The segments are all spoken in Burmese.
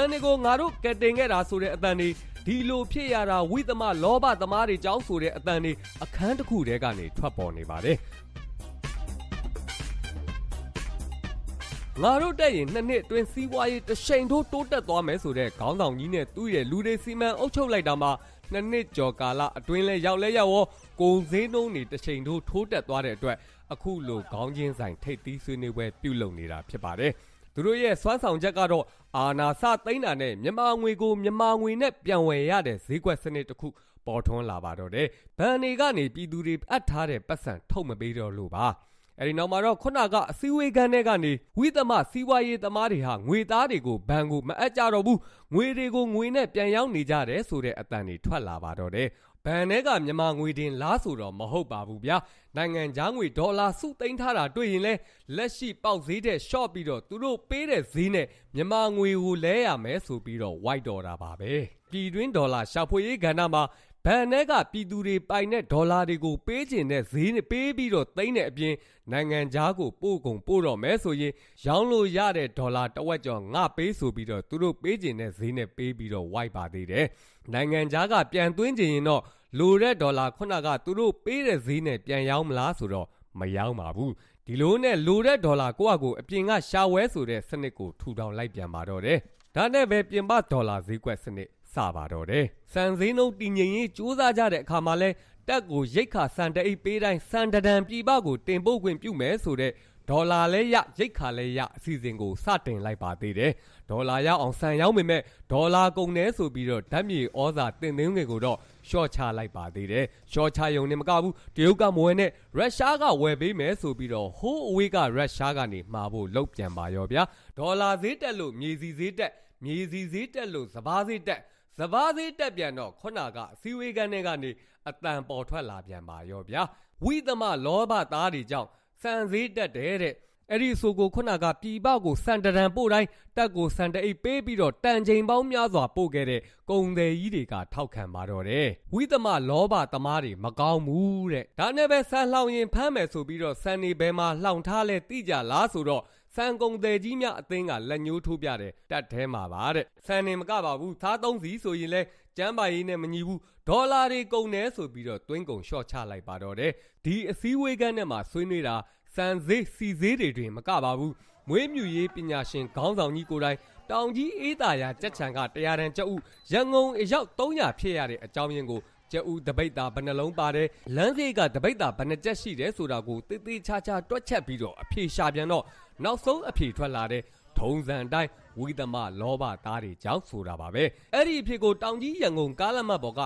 န်တွေကိုငါတို့ကတင်ခဲ့တာဆိုတဲ့အတန်တွေဒီလိုဖြစ်ရတာဝိသမလောဘသမားတွေကြောင်းဆိုတဲ့အတန်တွေအခန်းတစ်ခုတည်းကနေထွက်ပေါ်နေပါတယ်ငါတို့တက်ရင်နှစ်နှစ်အတွင်းစီးပွားရေးတရှိန်ထိုးတိုးတက်သွားမယ်ဆိုတဲ့ခေါင်းဆောင်ကြီးနဲ့သူ့ရဲ့လူတွေစီမံအုပ်ချုပ်လိုက်တာမှာနှစ်နှစ်ကျော်ကာလအတွင်းလဲရောက်လဲရောက်ရောကုန်စည်နှုန်းတွေတချိန်ထိုးထိုးတက်သွားတဲ့အတွက်အခုလိုခေါင်းချင်းဆိုင်ထိပ်သီးဆွေးနွေးပွဲပြုလုပ်နေတာဖြစ်ပါတယ် သူတို့ရဲ့စွမ်းဆောင်ချက်ကတော့အာနာစသိန်းတာနဲ့မြန်မာငွေကိုမြန်မာငွေနဲ့ပြန်ဝယ်ရတဲ့ဈေးကွက်စနစ်တစ်ခုပေါ်ထွန်းလာပါတော့တယ်။ဘန်တွေကနေပြည်သူတွေအပ်ထားတဲ့ပတ်စံထုတ်မပေးတော့လို့ပါ။ အဲဒီနောက်မှာတော့ခုနကအစည်းအဝေးခန်းထဲကနေဝိသမစီးပွားရေးသမားတွေဟာငွေသားတွေကိုဘဏ်ကိုမအပ်ကြတော့ဘူးငွေတွေကိုငွေနဲ့ပြန်ရောက်နေကြတယ်ဆိုတဲ့အတန်တွေထွက်လာပါတော့တယ်ဘဏ်ထဲကမြန်မာငွေတင်လားဆိုတော့မဟုတ်ပါဘူးဗျာနိုင်ငံခြားငွေဒေါ်လာစုသိမ်းထားတာတွေ့ရင်လဲလက်ရှိပေါက်ဈေးတဲ့ short ပြီးတော့သူတို့ပေးတဲ့ဈေးနဲ့မြန်မာငွေကိုလဲရမယ်ဆိုပြီးတော့ white တော်တာပါပဲပြည်တွင်းဒေါ်လာရှာဖွေရေးကဏ္ဍမှာ ဘဏ်ထဲကပြည်သူတွေပိုင်တဲ့ဒေါ်လာတွေကိုပေးကျင်တဲ့ဈေးနဲ့ပေးပြီးတော့သိမ်းတဲ့အပြင်နိုင်ငံခြားကိုပို့ကုန်ပို့တော့မယ်ဆိုရင်ရောင်းလို့ရတဲ့ဒေါ်လာတဝက်ကျော်ငါပေးဆိုပြီးတော့သူတို့ပေးကျင်တဲ့ဈေးနဲ့ပေးပြီးတော့ white ပါသေးတယ်နိုင်ငံခြားကပြန်သွင်းကျင်ရင်တော့လိုတဲ့ဒေါ်လာခုနကသူတို့ပေးတဲ့ဈေးနဲ့ပြန်ရောင်းမလားဆိုတော့မရောင်းပါဘူးဒီလိုနဲ့လိုတဲ့ဒေါ်လာကိုယ့်အကိုအပြင်ကရှာဝဲဆိုတဲ့စနစ်ကိုထူထောင်လိုက်ပြန်ပါတော့တယ်ဒါနဲ့ပဲပြင်ပဒေါ်လာဈေးကွက်စနစ် စပါတော့တယ်။စံစည်းနှုန်းတည်ငြိမ်ရေးစူးစမ်းကြတဲ့အခါမှာလဲတက်ကိုရိတ်ခါစံတအိတ်ပေးတိုင်းစံတဒံပြည်ပကိုတင်ပို့ခွင့်ပြုမယ်ဆိုတဲ့ဒေါ်လာလဲရရိတ်ခါလဲရအစီအစဉ်ကိုစတင်လိုက်ပါသေးတယ်။ဒေါ်လာရအောင်စံရောက်ပေမဲ့ဒေါ်လာကုန်နေဆိုပြီးတော့ဓာတ်မြေဩဇာတင်သွင်းငွေကိုတော့ရှော့ချလိုက်ပါသေးတယ်။ရှော့ချယုံနေမကဘူးတရုတ်ကမဝယ်နဲ့ရုရှားကဝယ်ပေးမယ်ဆိုပြီးတော့ဟိုးအဝေးကရုရှားကနေမှာဖို့လုပ်ပြန်ပါရောဗျာ။ဒေါ်လာဈေးတက်လို့မြေစီဈေးတက်မြေစီဈေးတက်လို့စဘာဈေးတက် စဘာသေးတက်ပြန်တော့ခုနကအစည်းဝေးကန်းတွေကနေအတန်ပေါ်ထွက်လာပြန်ပါရောဗျာဝိသမလောဘသားတွေကြောင့်စံစည်းတက်တယ်တဲ့အဲ့ဒီဆိုကိုခုနကပြည်ပကိုစံတရန်ပို့တိုင်းတက်ကိုစံတအိတ်ပေးပြီးတော့တန်ချိန်ပေါင်းများစွာပို့ခဲ့တဲ့ကုံတယ်ကြီးတွေကထောက်ခံပါတော့တယ်ဝိသမလောဘသမားတွေမကောင်းဘူးတဲ့ဒါနဲ့ပဲဆန်လှောင်ရင်ဖမ်းမယ်ဆိုပြီးတော့ဆန်နေဘဲမှာလှောင်ထားလဲတိကြလားဆိုတော့ စံကုန်တယ်ကြီးများအသင်းကလက်ညှိုးထိုးပြတယ်တက်ထဲမှာပါတဲ့စံနေမကပါဘူးသားသုံးစီဆိုရင်လဲကျမ်းပါရေးနဲ့မညီဘူးဒေါ်လာတွေကုန်တယ်ဆိုပြီးတော့တွင်းကုန်ရှော့ချလိုက်ပါတော့တယ်ဒီအစည်းအဝေးကန်းထဲမှာဆွေးနွေးတာစံဈေးစီဈေးတွေတွင်မကပါဘူးမွေးမြူရေးပညာရှင်ခေါင်းဆောင်ကြီးကိုယ်တိုင်တောင်ကြီးအေးသာယာကြက်ချံကတရားတန်ကျုပ်ရန်ကုန်အရောက်300ဖြစ်ရတဲ့အကြောင်းရင်းကိုကျဦးတပိတ်တာဘယ်နှလုံးပါတယ်လမ်းစေးကတပိတ်တာဘယ်နှချက်ရှိတယ်ဆိုတာကိုတေးသေးချာချာတွက်ချက်ပြီးတော့အဖြေရှာပြန်တော့ နောက်ဆုံးအဖြေထွက်လာတဲ့ထုံးစံတိုင်းဝိသမလောဘသားတွေကြောင့်ဆိုတာပါပဲအဲ့ဒီအဖြစ်ကိုတောင်ကြီးရန်ကုန်ကားလမ်းမပေါ်က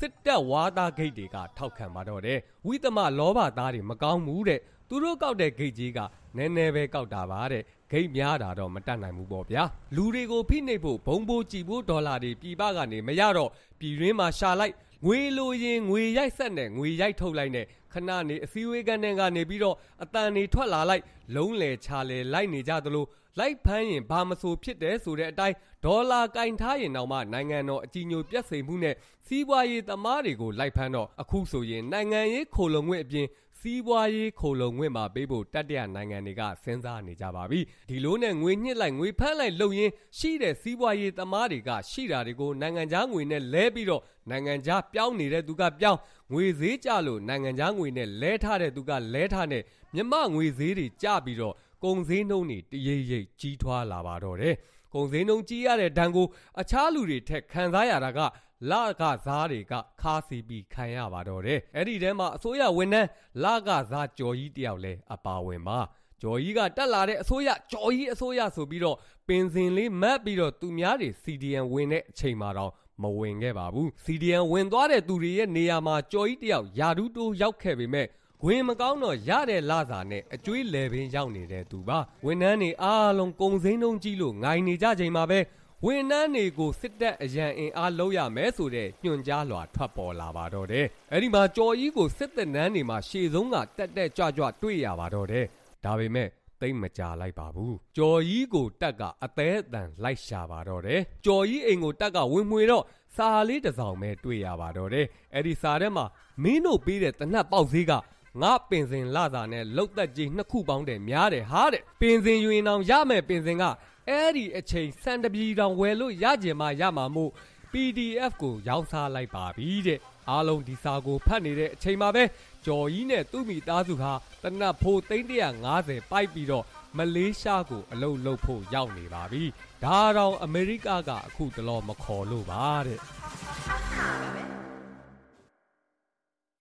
စစ်တပ်ဝါသားဂိတ်တွေကထောက်ခံပါတော့တယ်ဝိသမလောဘသားတွေမကောင်းဘူးတဲ့သူတို့ကောက်တဲ့ဂိတ်ကြီးကနည်းနည်းပဲကောက်တာပါတဲ့ဂိတ်များတာတော့မတတ်နိုင်ဘူးပေါ့ဗျာလူတွေကိုဖိနှိပ်ဖို့ဘုံဘိုးကြည်ဖို့ဒေါ်လာတွေပြည်ပကနေမရတော့ပြည်ရင်းမှာရှာလိုက် ငွေလိုရင်ငွေရိုက်ဆက်နဲ့ငွေရိုက်ထုတ်လိုက်နဲ့ခဏနေအစည်းအဝေးကနေကနေပြီးတော့အတန်နေထွက်လာလိုက်လုံးလေချာလေလိုက်နေကြသလိုလိုက်ဖမ်းရင်ဘာမဆိုဖြစ်တယ်ဆိုတဲ့အတိုင်းဒေါ်လာကင်ထားရင်တော့မှနိုင်ငံတော်အကြီးညိုပြက်စိန်မှုနဲ့စီးပွားရေးသမားတွေကိုလိုက်ဖမ်းတော့အခုဆိုရင်နိုင်ငံရေးခိုလုံငွေအပြင် စီးပွားရေးခိုလုံငွေမှာပေးဖို့တတ်တရနိုင်ငံတွေကစဉ်းစားနေကြပါပြီဒီလိုနဲ့ငွေညှစ်လိုက်ငွေဖမ်းလိုက်လုပ်ရင်းရှိတဲ့စီးပွားရေးသမားတွေကရှိတာတွေကိုနိုင်ငံခြားငွေနဲ့လဲပြီးတော့နိုင်ငံခြားပြောင်းနေတဲ့သူကပြောင်းငွေဈေးကျလို့နိုင်ငံခြားငွေနဲ့လဲထားတဲ့သူကလဲထားနဲ့မြမငွေဈေးတွေကျပြီးတော့ကုန်ဈေးနှုန်းတွေတရိပ်ရိပ်ကြီးထွားလာပါတော့တယ်ကုန်ဈေးနှုန်းကြီးရတဲ့ဒဏ်ကိုအခြားလူတွေထက်ခံစားရတာက လကစားတွေကခါစီပြီးခံရပါတော့တယ်အဲ့ဒီထဲမှာအစိုးရဝန်ထမ်းလကစားကြော်ကြီးတယောက်လဲအပါဝင်ပါကျော်ကြီးကတက်လာတဲ့အစိုးရကျော်ကြီးအစိုးရဆိုပြီးတော့ပင်စင်လေးမတ်ပြီးတော့သူများတွေ CDN ဝင်တဲ့အချိန်မှာတော့မဝင်ခဲ့ပါဘူး CDN ဝင်သွားတဲ့သူတွေရဲ့နေရာမှာကျော်ကြီးတယောက်ယာဒူးတိုးရောက်ခဲ့ပေမဲ့ဝင်မကောင်းတော့ရတဲ့လစာနဲ့အကျွေးလေပင်ရောက်နေတဲ့သူပါဝန်ထမ်းတွေအားလုံးကုံစိမ်းတုံးကြီးလို့ငိုင်နေကြချိန်မှာပဲ ဝန်ထမ်းတွေကိုစစ်တပ်အရန်အင်အားလုံးရမယ်ဆိုတဲ့ညွှန်ကြားလွှာထွက်ပေါ်လာပါတော့တယ်အဲ့ဒီမှာကြော်ကြီးကိုစစ်တပ်နန်းတွေမှာရှေ့ဆုံးကတက်တက်ကြွကြွတွေ့ရပါတော့တယ်ဒါပေမဲ့သိမ့်မကြလိုက်ပါဘူးကြော်ကြီးကိုတက်ကအသေးအတန်လိုက်ရှာပါတော့တယ်ကြော်ကြီးအိမ်ကိုတက်ကဝင်မှွေတော့စာလေးတစ်စောင်ပဲတွေ့ရပါတော့တယ်အဲ့ဒီစာထဲမှာမင်းတို့ပေးတဲ့တနတ်ပေါက်ဈေးကငါပင်စင်လာစာနဲ့လုတ်သက်ကြီးနှစ်ခုပေါင်းတယ်များတယ်ဟာတဲ့ပင်စင်ယူရင်အောင်ရမယ်ပင်စင်က အဲ့ဒီအချိန်စံတပြီတောင်ဝယ်လို့ရကြင်မှရမှာမို့ PDF ကိုရောင်းစားလိုက်ပါပြီတဲ့အားလုံးဒီစာကိုဖတ်နေတဲ့အချိန်မှာပဲကျော်ကြီးနဲ့သူ့မိသားစုဟာတနတ်ဖိုး350ပိုက်ပြီးတော့မလေးရှားကိုအလုတ်လုတ်ဖို့ရောက်နေပါပြီဒါတောင်အမေရိကကအခုတလောမခေါ်လို့ပါတဲ့ပါပဲ